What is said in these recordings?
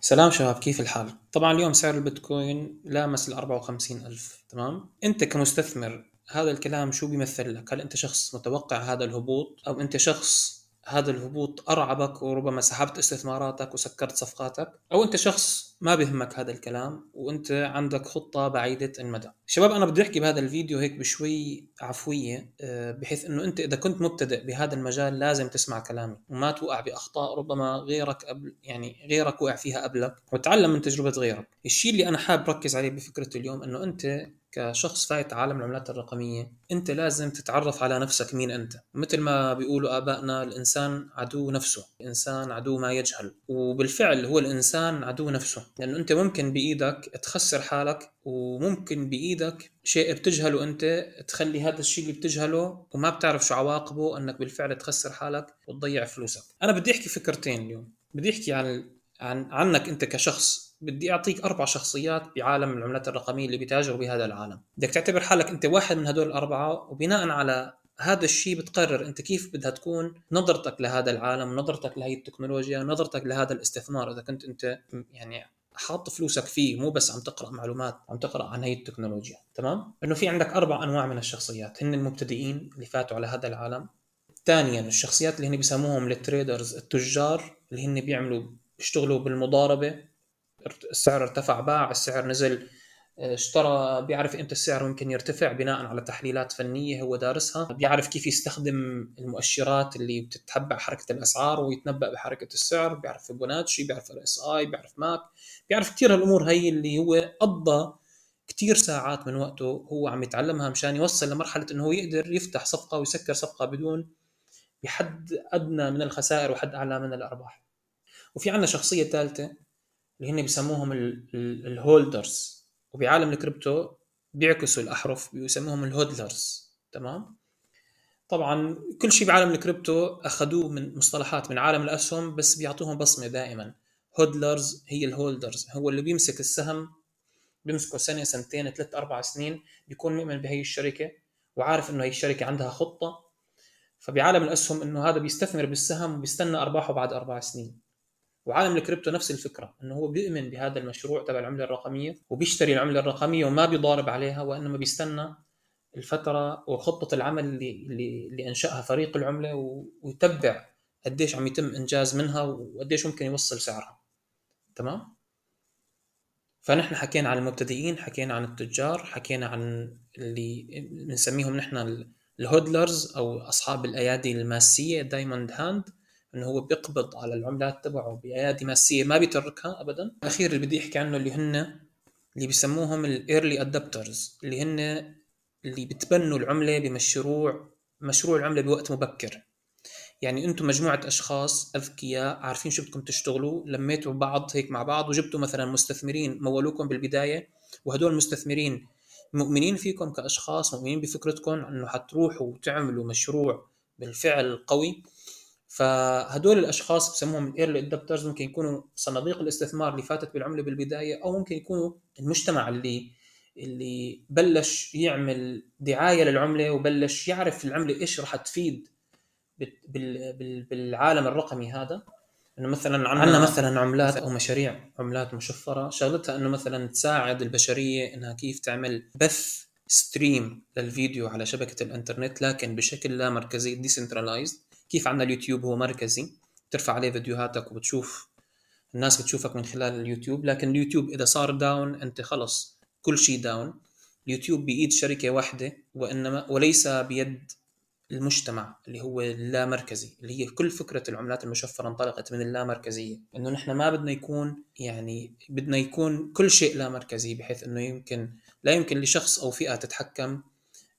سلام شباب كيف الحال؟ طبعا اليوم سعر البيتكوين لامس ال 54 ألف تمام؟ أنت كمستثمر هذا الكلام شو بيمثل لك؟ هل أنت شخص متوقع هذا الهبوط؟ أو أنت شخص هذا الهبوط أرعبك وربما سحبت استثماراتك وسكرت صفقاتك أو أنت شخص ما بهمك هذا الكلام وأنت عندك خطة بعيدة المدى. شباب أنا بدي أحكي بهذا الفيديو هيك بشوي عفوية آه، بحيث أنه أنت إذا كنت مبتدئ بهذا المجال لازم تسمع كلامي وما توقع بأخطاء ربما غيرك قبل يعني غيرك وقع فيها قبلك وتعلم من تجربة غيرك. الشيء اللي أنا حابب ركز عليه بفكرة اليوم أنه أنت كشخص فايت عالم العملات الرقمية أنت لازم تتعرف على نفسك مين أنت. مثل ما بيقولوا آبائنا الإنسان عدو نفسه الإنسان عدو ما يجهل. وبالفعل هو الإنسان عدو نفسه. لأنه أنت ممكن بإيدك تخسر حالك وممكن بإيدك شيء بتجهله أنت تخلي هذا الشيء اللي بتجهله وما بتعرف شو عواقبه أنك بالفعل تخسر حالك وتضيع فلوسك. أنا بدي أحكي فكرتين اليوم. بدي أحكي عن عن عنك أنت كشخص. بدي أعطيك أربع شخصيات بعالم العملات الرقمية اللي بيتاجروا بهذا العالم. بدك تعتبر حالك أنت واحد من هدول الأربعة وبناء على هذا الشيء بتقرر أنت كيف بدها تكون نظرتك لهذا العالم نظرتك لهي التكنولوجيا نظرتك لهذا الاستثمار. إذا كنت أنت يعني حاط فلوسك فيه مو بس عم تقرأ معلومات عم تقرأ عن هي التكنولوجيا. تمام؟ إنه في عندك أربع أنواع من الشخصيات هن المبتدئين اللي فاتوا على هذا العالم. ثانيا الشخصيات اللي هن بيسموهم التريدرز التجار اللي هن بيعملوا بيشتغلوا بالمضاربة. السعر ارتفع باع السعر نزل. اشترى بيعرف إمتى السعر ممكن يرتفع بناء على تحليلات فنية هو دارسها. بيعرف كيف يستخدم المؤشرات اللي بتتبع حركة الأسعار ويتنبأ بحركة السعر. بيعرف فيبوناتشي بيعرف RSI بيعرف MACD. بيعرف كثير هالأمور هي اللي هو قضى كثير ساعات من وقته هو عم يتعلمها مشان يوصل لمرحلة إنه هو يقدر يفتح صفقة ويسكر صفقة بدون بحد أدنى من الخسائر وحد أعلى من الأرباح. وفي عندنا شخصية ثالثه اللي هن بيسموهم ال holders وبعالم الكريبتو بيعكسوا الأحرف بيسموهم ال hodlers تمام؟ طبعا كل شيء بعالم الكريبتو أخذوه من مصطلحات من عالم الأسهم بس بيعطوهم بصمة دائما. hodlers هي ال holders هو اللي بيمسك السهم بيمسكه سنة سنتين ثلاث أربع سنين بيكون مؤمن بهي الشركة وعارف إنه هي الشركة عندها خطة. فبعالم الأسهم إنه هذا بيستثمر بالسهم وبيستنى أرباحه بعد أربع سنين. وعالم الكريبتو نفس الفكرة إنه هو بيؤمن بهذا المشروع تبع العملة الرقمية وبيشتري العملة الرقمية وما بيضارب عليها وإنما بيستنى الفترة وخطة العمل اللي اللي, أنشأها فريق العملة ويتبع قديش عم يتم إنجاز منها وقديش ممكن يوصل سعرها. تمام؟ فنحن حكينا عن المبتدئين حكينا عن التجار حكينا عن اللي بنسميهم نحن ال hodlers أو أصحاب الأيادي الماسية diamond hand. إنه هو بيقبض على العملات تبعه بايادي ماسية ما بيتركها ابدا. الأخير اللي بدي احكي عنه اللي هن اللي بيسموهم ال early adopters اللي هن اللي بتبنوا العملة بمشروع مشروع العملة بوقت مبكر. يعني أنتم مجموعة أشخاص أذكياء عارفين شو بدكم تشتغلوا لميتوا بعض هيك مع بعض وجبتوا مثلا مستثمرين مولوكم بالبداية وهدول المستثمرين مؤمنين فيكم كأشخاص مؤمنين بفكرتكم إنه حتروحوا وتعملوا مشروع بالفعل قوي. فهدول الأشخاص بسموهم ال early adopters ممكن يكونوا صناديق الاستثمار اللي فاتت بالعملة بالبداية أو ممكن يكونوا المجتمع اللي اللي بلش يعمل دعاية للعملة وبلش يعرف العملة إيش راح تفيد بالعالم الرقمي هذا. إنه مثلا عندنا مثلا عملات أو مشاريع عملات مشفرة. شغلتها إنه مثلا تساعد البشرية إنها كيف تعمل بث stream للفيديو على شبكة الإنترنت لكن بشكل لا مركزي decentralized كيف عندنا اليوتيوب هو مركزي ترفع عليه فيديوهاتك وبتشوف الناس بتشوفك من خلال اليوتيوب. لكن اليوتيوب إذا صار down أنت خلص كل شيء down اليوتيوب بايد شركة واحدة وإنما وليس بيد المجتمع اللي هو اللامركزي اللي هي كل فكرة العملات المشفرة انطلقت من اللامركزية. إنه نحن ما بدنا يكون يعني بدنا يكون كل شيء لا مركزي بحيث إنه يمكن لا يمكن لشخص أو فئة تتحكم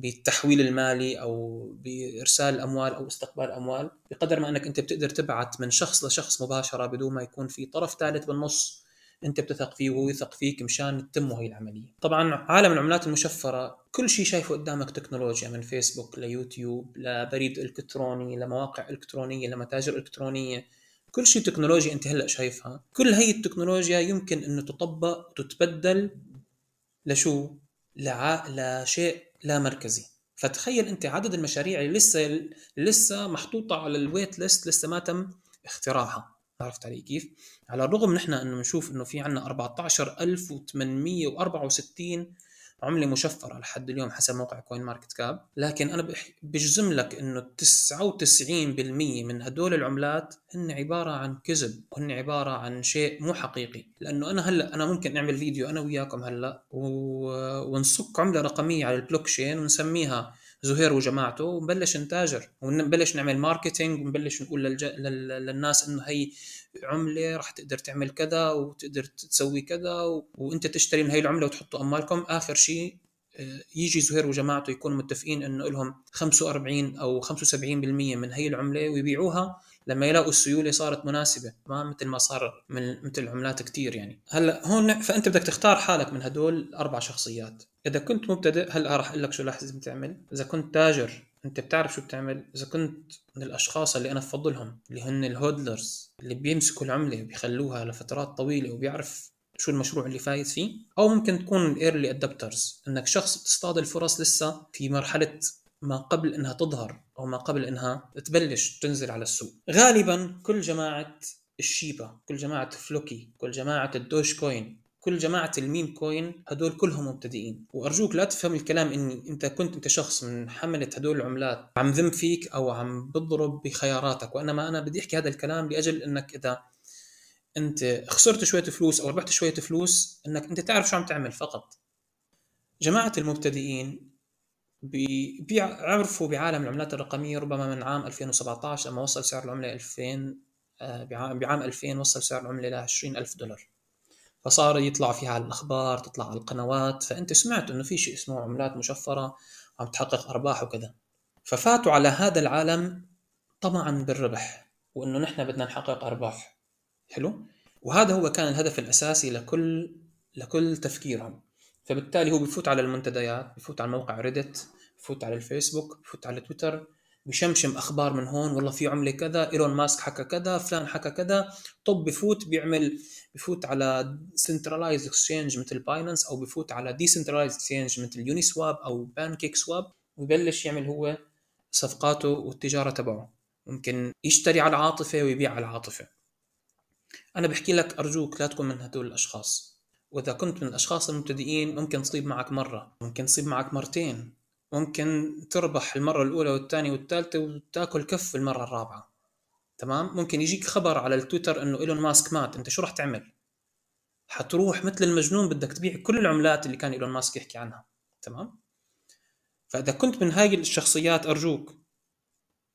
بالتحويل المالي أو بإرسال الأموال أو استقبال الأموال بقدر ما أنك أنت بتقدر تبعت من شخص لشخص مباشرة بدون ما يكون في طرف ثالث بالنص أنت بتثق فيه وهو يثق فيك مشان تتم هي العملية. طبعا عالم العملات المشفرة كل شيء شايفه قدامك تكنولوجيا من فيسبوك ليوتيوب لبريد إلكتروني لمواقع إلكترونية لمتاجر إلكترونية كل شيء تكنولوجيا أنت هلأ شايفها كل هي التكنولوجيا يمكن انه تطبق وتتبدل لشو لع... لشيء لا مركزي فتخيل أنت عدد المشاريع اللي لسه لسه محطوطة على ال wait list لسه ما تم اختراعها عرفت علي كيف؟ على الرغم نحن إنه بنشوف إنه في عندنا 14864 عملة مشفرة لحد اليوم حسب موقع CoinMarketCap. لكن أنا بجزم لك إنه 99% من هدول العملات هن عبارة عن كذب وهن عبارة عن شيء مو حقيقي. لأنه أنا هلأ أنا ممكن نعمل فيديو أنا وياكم هلأ و... ونصك عملة رقمية على البلوك تشين ونسميها زهير وجماعته ونبلش نتاجر. ونبلش نعمل marketing ونبلش نقول للج... لل... للناس إنه هي عملة راح تقدر تعمل كذا وتقدر تسوي كذا و... وانت تشتري من هي العملة وتحطوا اموالكم آخر شيء آه، يجي زهير وجماعته يكونوا متفقين إنه لهم 45 أو 75% من هي العملة ويبيعوها لما يلاقوا السيولة صارت مناسبة ما مثل ما صار من مثل عملات كثير يعني. هلأ هون فأنت بدك تختار حالك من هدول أربع شخصيات. إذا كنت مبتدئ هلأ راح أقول لك شو لازم تعمل. إذا كنت تاجر انت بتعرف شو بتعمل؟ إذا كنت من الأشخاص اللي أنا بفضلهم اللي هن الهودلرز اللي بيمسكوا العملة وبيخلوها لفترات طويلة وبيعرف شو المشروع اللي فايت فيه أو ممكن تكون ال early adopters إنك شخص بتصطاد الفرص لسه في مرحلة ما قبل إنها تظهر أو ما قبل إنها تبلش تنزل على السوق. غالبا كل جماعة الشيبا كل جماعة فلوكي كل جماعة ال Dogecoin كل جماعة ال meme coin هدول كلهم مبتدئين. وأرجوك لا تفهم الكلام إن أنت كنت أنت شخص من حملة هدول العملات. عم ذم فيك أو عم بضرب بخياراتك. وإنما أنا بدي أحكي هذا الكلام لأجل إنك إذا أنت خسرت شوية فلوس أو ربحت شوية فلوس إنك أنت تعرف شو عم تعمل فقط. جماعة المبتدئين بيعرفوا بعالم العملات الرقمية ربما من عام 2017 لما وصل سعر العملة 2000 آه، بعام 2000 وصل سعر العملة ل 20 ألف دولار. فصار يطلع فيها على الأخبار تطلع على القنوات فأنت سمعت إنه في شيء اسمه عملات مشفرة عم تحقق أرباح وكذا. ففاتوا على هذا العالم طمعا بالربح وإنه نحن بدنا نحقق أرباح. حلو؟ وهذا هو كان الهدف الأساسي لكل لكل تفكيرهم. فبالتالي هو بفوت على المنتديات بفوت على موقع Reddit بفوت على الفيسبوك بفوت على تويتر. بشمشم أخبار من هون والله في عملة كذا إيلون ماسك حكى كذا فلان حكى كذا طب بفوت بيعمل بفوت على centralized exchange مثل Binance أو بفوت على decentralized exchange مثل Uniswap أو PancakeSwap ويبلش يعمل هو صفقاته والتجارة تبعه. ممكن يشتري على العاطفة ويبيع على العاطفة. أنا بحكي لك أرجوك لا تكون من هدول الأشخاص. وإذا كنت من الأشخاص المبتدئين ممكن تصيب معك مرة ممكن تصيب معك مرتين. ممكن تربح المرة الأولى والثانية والثالثة وتأكل كف المرة الرابعة. تمام؟ ممكن يجيك خبر على التويتر إنه إيلون ماسك مات. أنت شو راح تعمل؟ حتروح مثل المجنون بدك تبيع كل العملات اللي كان إيلون ماسك يحكي عنها. تمام؟ فإذا كنت من هاي الشخصيات أرجوك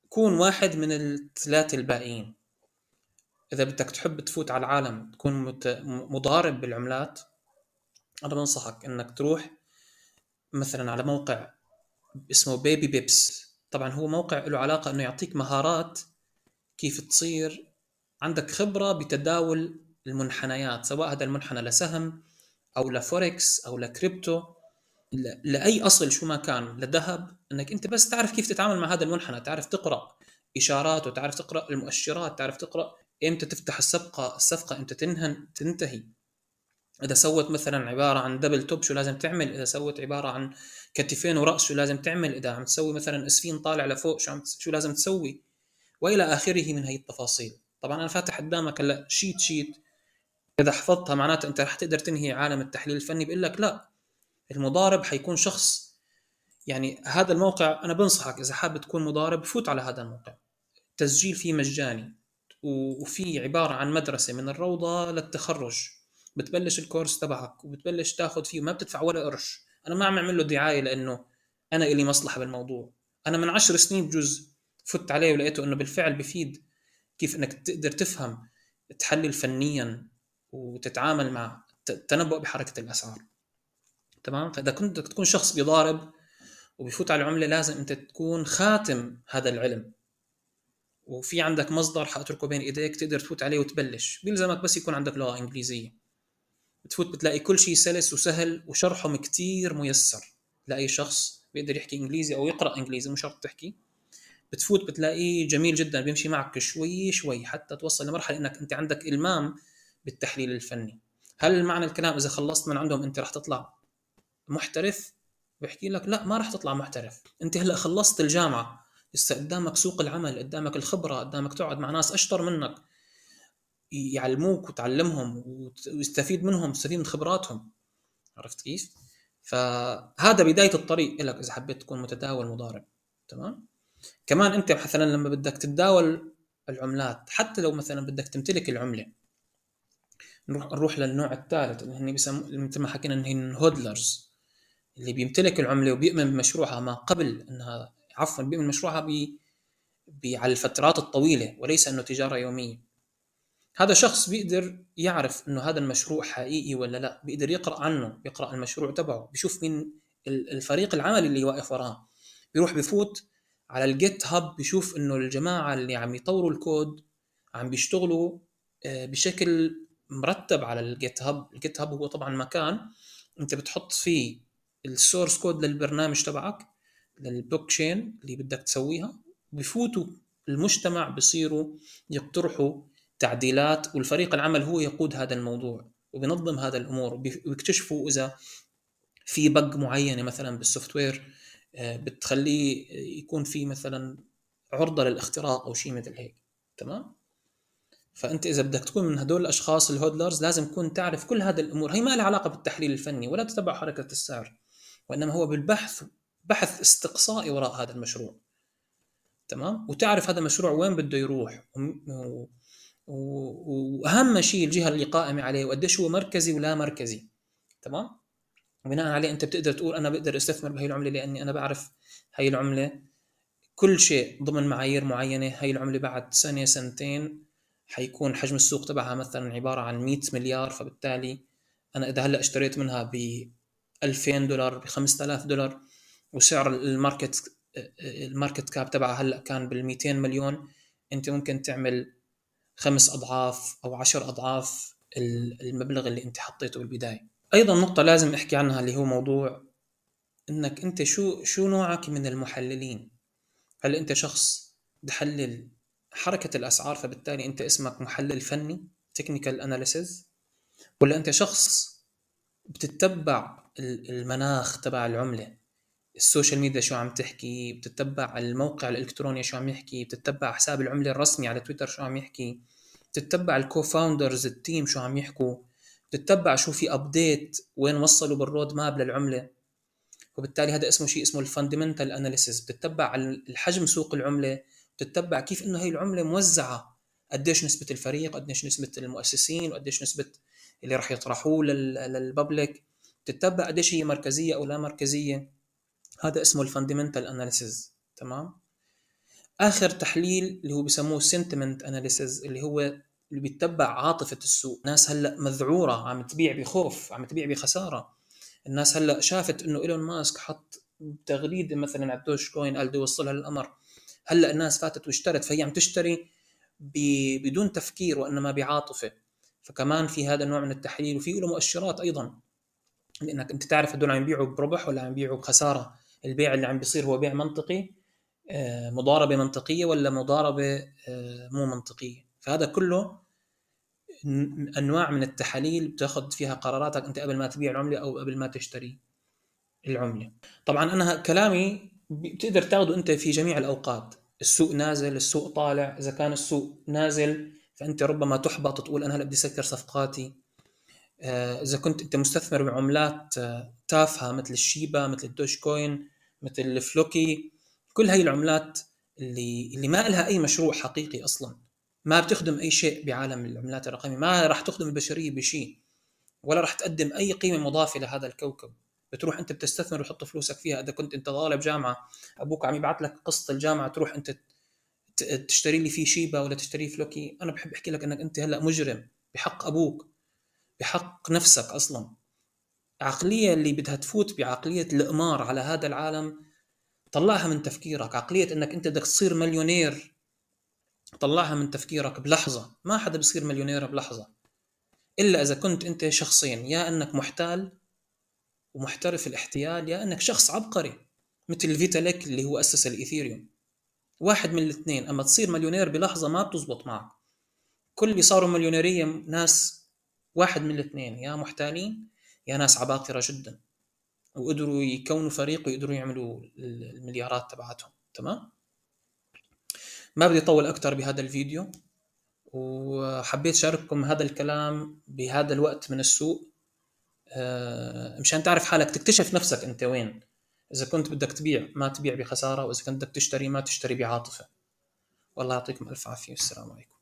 كون واحد من الثلاثة الباقيين. إذا بدك تحب تفوت على العالم تكون مضارب بالعملات أنا بنصحك إنك تروح مثلا على موقع اسمه بيبي بيبس طبعا هو موقع له علاقة إنه يعطيك مهارات كيف تصير. عندك خبرة بتداول المنحنيات سواء هذا المنحنى لسهم أو لفوركس أو لكريبتو. لأي أصل شو ما كان لذهب. إنك أنت بس تعرف كيف تتعامل مع هذا المنحنى تعرف تقرأ إشارات وتعرف تقرأ المؤشرات تعرف تقرأ إمتى تفتح الصفقة الصفقة إمتى تنهن تنتهي. إذا سوت مثلا عبارة عن double top شو لازم تعمل؟ إذا سوت عبارة عن كتفين ورأس شو لازم تعمل؟ إذا عم تسوي مثلا إسفين طالع لفوق شو عم شو لازم تسوي؟ وإلى آخره من هي التفاصيل. طبعا أنا فاتح قدامك هلأ sheet sheet إذا حفظتها معناتها أنت رح تقدر تنهي عالم التحليل الفني بقول لك لا المضارب حيكون شخص. يعني هذا الموقع أنا بنصحك إذا حابب تكون مضارب فوت على هذا الموقع. التسجيل فيه مجاني. وفي عبارة عن مدرسة من الروضة للتخرج. بتبلش الكورس تبعك وبتبلش تاخذ فيه وما بتدفع ولا قرش. أنا ما عم أعمل له دعاية لأنه أنا إلي مصلحة بالموضوع. أنا من عشر سنين بجوز فت عليه ولقيته إنه بالفعل بفيد كيف إنك تقدر تفهم تحلل فنيا وتتعامل مع التنبؤ بحركة الاسعار تمام؟ فإذا كنت بدك تكون شخص بيضارب وبيفوت على العملة لازم أنت تكون خاتم هذا العلم. وفي عندك مصدر حأتركه بين إيديك تقدر تفوت عليه وتبلش. بيلزمك بس يكون عندك لغة إنجليزية. بتفوت بتلاقي كل شيء سلس وسهل وشرحهم كتير ميسر. لاي شخص بيقدر يحكي إنجليزي أو يقرأ إنجليزي مو شرط تحكي. بتفوت بتلاقيه جميل جدا بيمشي معك شوي شوي حتى توصل لمرحلة إنك أنت عندك إلمام بالتحليل الفني. هل معنى الكلام إذا خلصت من عندهم أنت رح تطلع محترف؟ بحكي لك لا ما رح تطلع محترف. أنت هلأ خلصت الجامعة لسه قدامك سوق العمل قدامك الخبرة قدامك تقعد مع ناس أشطر منك. يعلموك وتعلمهم ويستفيد منهم تستفيد من خبراتهم عرفت كيف؟ فهذا بداية الطريق لك إذا حبيت تكون متداول مضارب تمام؟ كمان أنت مثلا لما بدك تتداول العملات حتى لو مثلا بدك تمتلك العملة نروح نروح للنوع الثالث اللي هن بيسموه مثل ما حكينا انهم هودلرز اللي بيمتلك العملة وبيؤمن بمشروعها ما قبل انها عفوا بيؤمن بمشروعها بي على الفترات الطويلة وليس إنه تجارة يومية هذا شخص بيقدر يعرف إنه هذا المشروع حقيقي ولا لا بيقدر يقرأ عنه يقرأ المشروع تبعه بيشوف مين الفريق العمل اللي واقف وراه بيروح بفوت على ال GitHub بيشوف إنه الجماعة اللي عم يطوروا الكود عم بيشتغلوا آه، بشكل مرتب على ال GitHub. ال GitHub هو طبعا مكان أنت بتحط فيه ال source code للبرنامج تبعك للبلوك تشين اللي بدك تسويها بفوتوا المجتمع بصيروا يقترحوا تعديلات والفريق العمل هو يقود هذا الموضوع وبينظم هذا الأمور وبيكتشفوا إذا في بق معينة مثلا بالسوفت وير آه، بتخليه يكون في مثلا عرضة للاختراق أو شيء مثل هيك تمام؟ فأنت إذا بدك تكون من هدول الأشخاص الهودلرز لازم تكون تعرف كل هذه الأمور. هي ما لها علاقة بالتحليل الفني ولا تتبع حركة السعر وإنما هو بالبحث بحث استقصائي وراء هذا المشروع تمام؟ وتعرف هذا المشروع وين بده يروح و... وأهم شيء الجهة اللي قائمة عليه وقديش هو مركزي ولا مركزي تمام؟ وبناء عليه أنت بتقدر تقول أنا بقدر أستثمر بهي العملة لأني أنا بعرف هي العملة. كل شيء ضمن معايير معينة هي العملة بعد سنة سنتين حيكون حجم السوق تبعها مثلا عبارة عن 100 مليار فبالتالي أنا إذا هلأ اشتريت منها ب 2000 دولار ب 5000 دولار وسعر ال market ال market cap تبعها هلأ كان بال 200 مليون أنت ممكن تعمل خمس أضعاف أو عشر أضعاف المبلغ اللي أنت حطيته بالبداية. أيضا نقطة لازم أحكي عنها اللي هو موضوع إنك أنت شو شو نوعك من المحللين؟ هل أنت شخص بحلل حركة الأسعار فبالتالي أنت اسمك محلل فني technical analysis ولا أنت شخص بتتبع المناخ تبع العملة؟ ال social media شو عم تحكي بتتبع الموقع الإلكتروني شو عم يحكي بتتبع حساب العملة الرسمي على تويتر شو عم يحكي بتتبع ال co-founders ال team شو عم يحكوا بتتبع شو في update وين وصلوا بال roadmap للعملة. وبالتالي هذا اسمه شيء اسمه ال fundamental analysis بتتبع الحجم سوق العملة بتتبع كيف إنه هي العملة موزعة قديش نسبة الفريق قديش نسبة المؤسسين وقديش نسبة اللي راح يطرحوه لل public بتتبع قديش هي مركزية أو لا مركزية. هذا اسمه ال fundamental analysis تمام؟ آخر تحليل اللي هو بسموه sentiment analysis اللي هو اللي بيتبع عاطفة السوق ناس هلأ مذعورة عم تبيع بخوف عم تبيع بخسارة. الناس هلأ شافت إنه إيلون ماسك حط تغريدة مثلا على ال Dogecoin قال بده يوصلها للقمر. هلأ الناس فاتت واشترت فهي عم تشتري بدون تفكير وإنما بعاطفة. فكمان في هذا النوع من التحليل وفي له مؤشرات أيضا. لأنك أنت تعرف هدول عم يبيعوا بربح ولا عم يبيعوا بخسارة. البيع اللي عم بيصير هو بيع منطقي آه، مضاربة منطقية ولا مضاربة آه، مو منطقية. فهذا كله أنواع من التحاليل بتاخذ فيها قراراتك أنت قبل ما تبيع العملة أو قبل ما تشتري العملة. طبعا أنا كلامي بتقدر تاخذه أنت في جميع الأوقات. السوق نازل السوق طالع. إذا كان السوق نازل فأنت ربما تحبط تقول أنا هلأ بدي اسكر صفقاتي. آه، إذا كنت أنت مستثمر بعملات تافهة مثل الشيبا مثل ال Dogecoin مثل الفلوكي كل هاي العملات اللي اللي ما لها أي مشروع حقيقي أصلا. ما بتخدم أي شيء بعالم العملات الرقمية ما راح تخدم البشرية بشيء ولا راح تقدم أي قيمة مضافة لهذا الكوكب. بتروح أنت بتستثمر وتحط فلوسك فيها. إذا كنت أنت طالب جامعة أبوك عم يبعث لك قسط الجامعة تروح أنت تشتري لي فيه شيبا ولا تشتري فلوكي. أنا بحب أحكي لك إنك أنت هلأ مجرم بحق أبوك بحق نفسك أصلا. العقليه اللي بدها تفوت بعقلية القمار على هذا العالم طلعها من تفكيرك. عقلية إنك أنت بدك تصير مليونير طلعها من تفكيرك بلحظة. ما حدا بيصير مليونير بلحظة. إلا إذا كنت أنت شخصين يا إنك محتال ومحترف الاحتيال يا إنك شخص عبقري مثل فيتاليك اللي هو أسس الإيثيريوم. واحد من الاثنين أما تصير مليونير بلحظة ما بتزبط معك. كل اللي صاروا مليونيرية ناس واحد من الاثنين يا محتالين يا ناس عباقرة جدا. وقدروا يكونوا فريق ويقدروا يعملوا المليارات تبعتهم تمام؟ ما بدي أطول أكثر بهذا الفيديو. وحبيت شارككم هذا الكلام بهذا الوقت من السوق. آه، مشان تعرف حالك تكتشف نفسك أنت وين. إذا كنت بدك تبيع ما تبيع بخسارة. وإذا كنت بدك تشتري ما تشتري بعاطفة. والله يعطيكم ألف عافية. والسلام عليكم.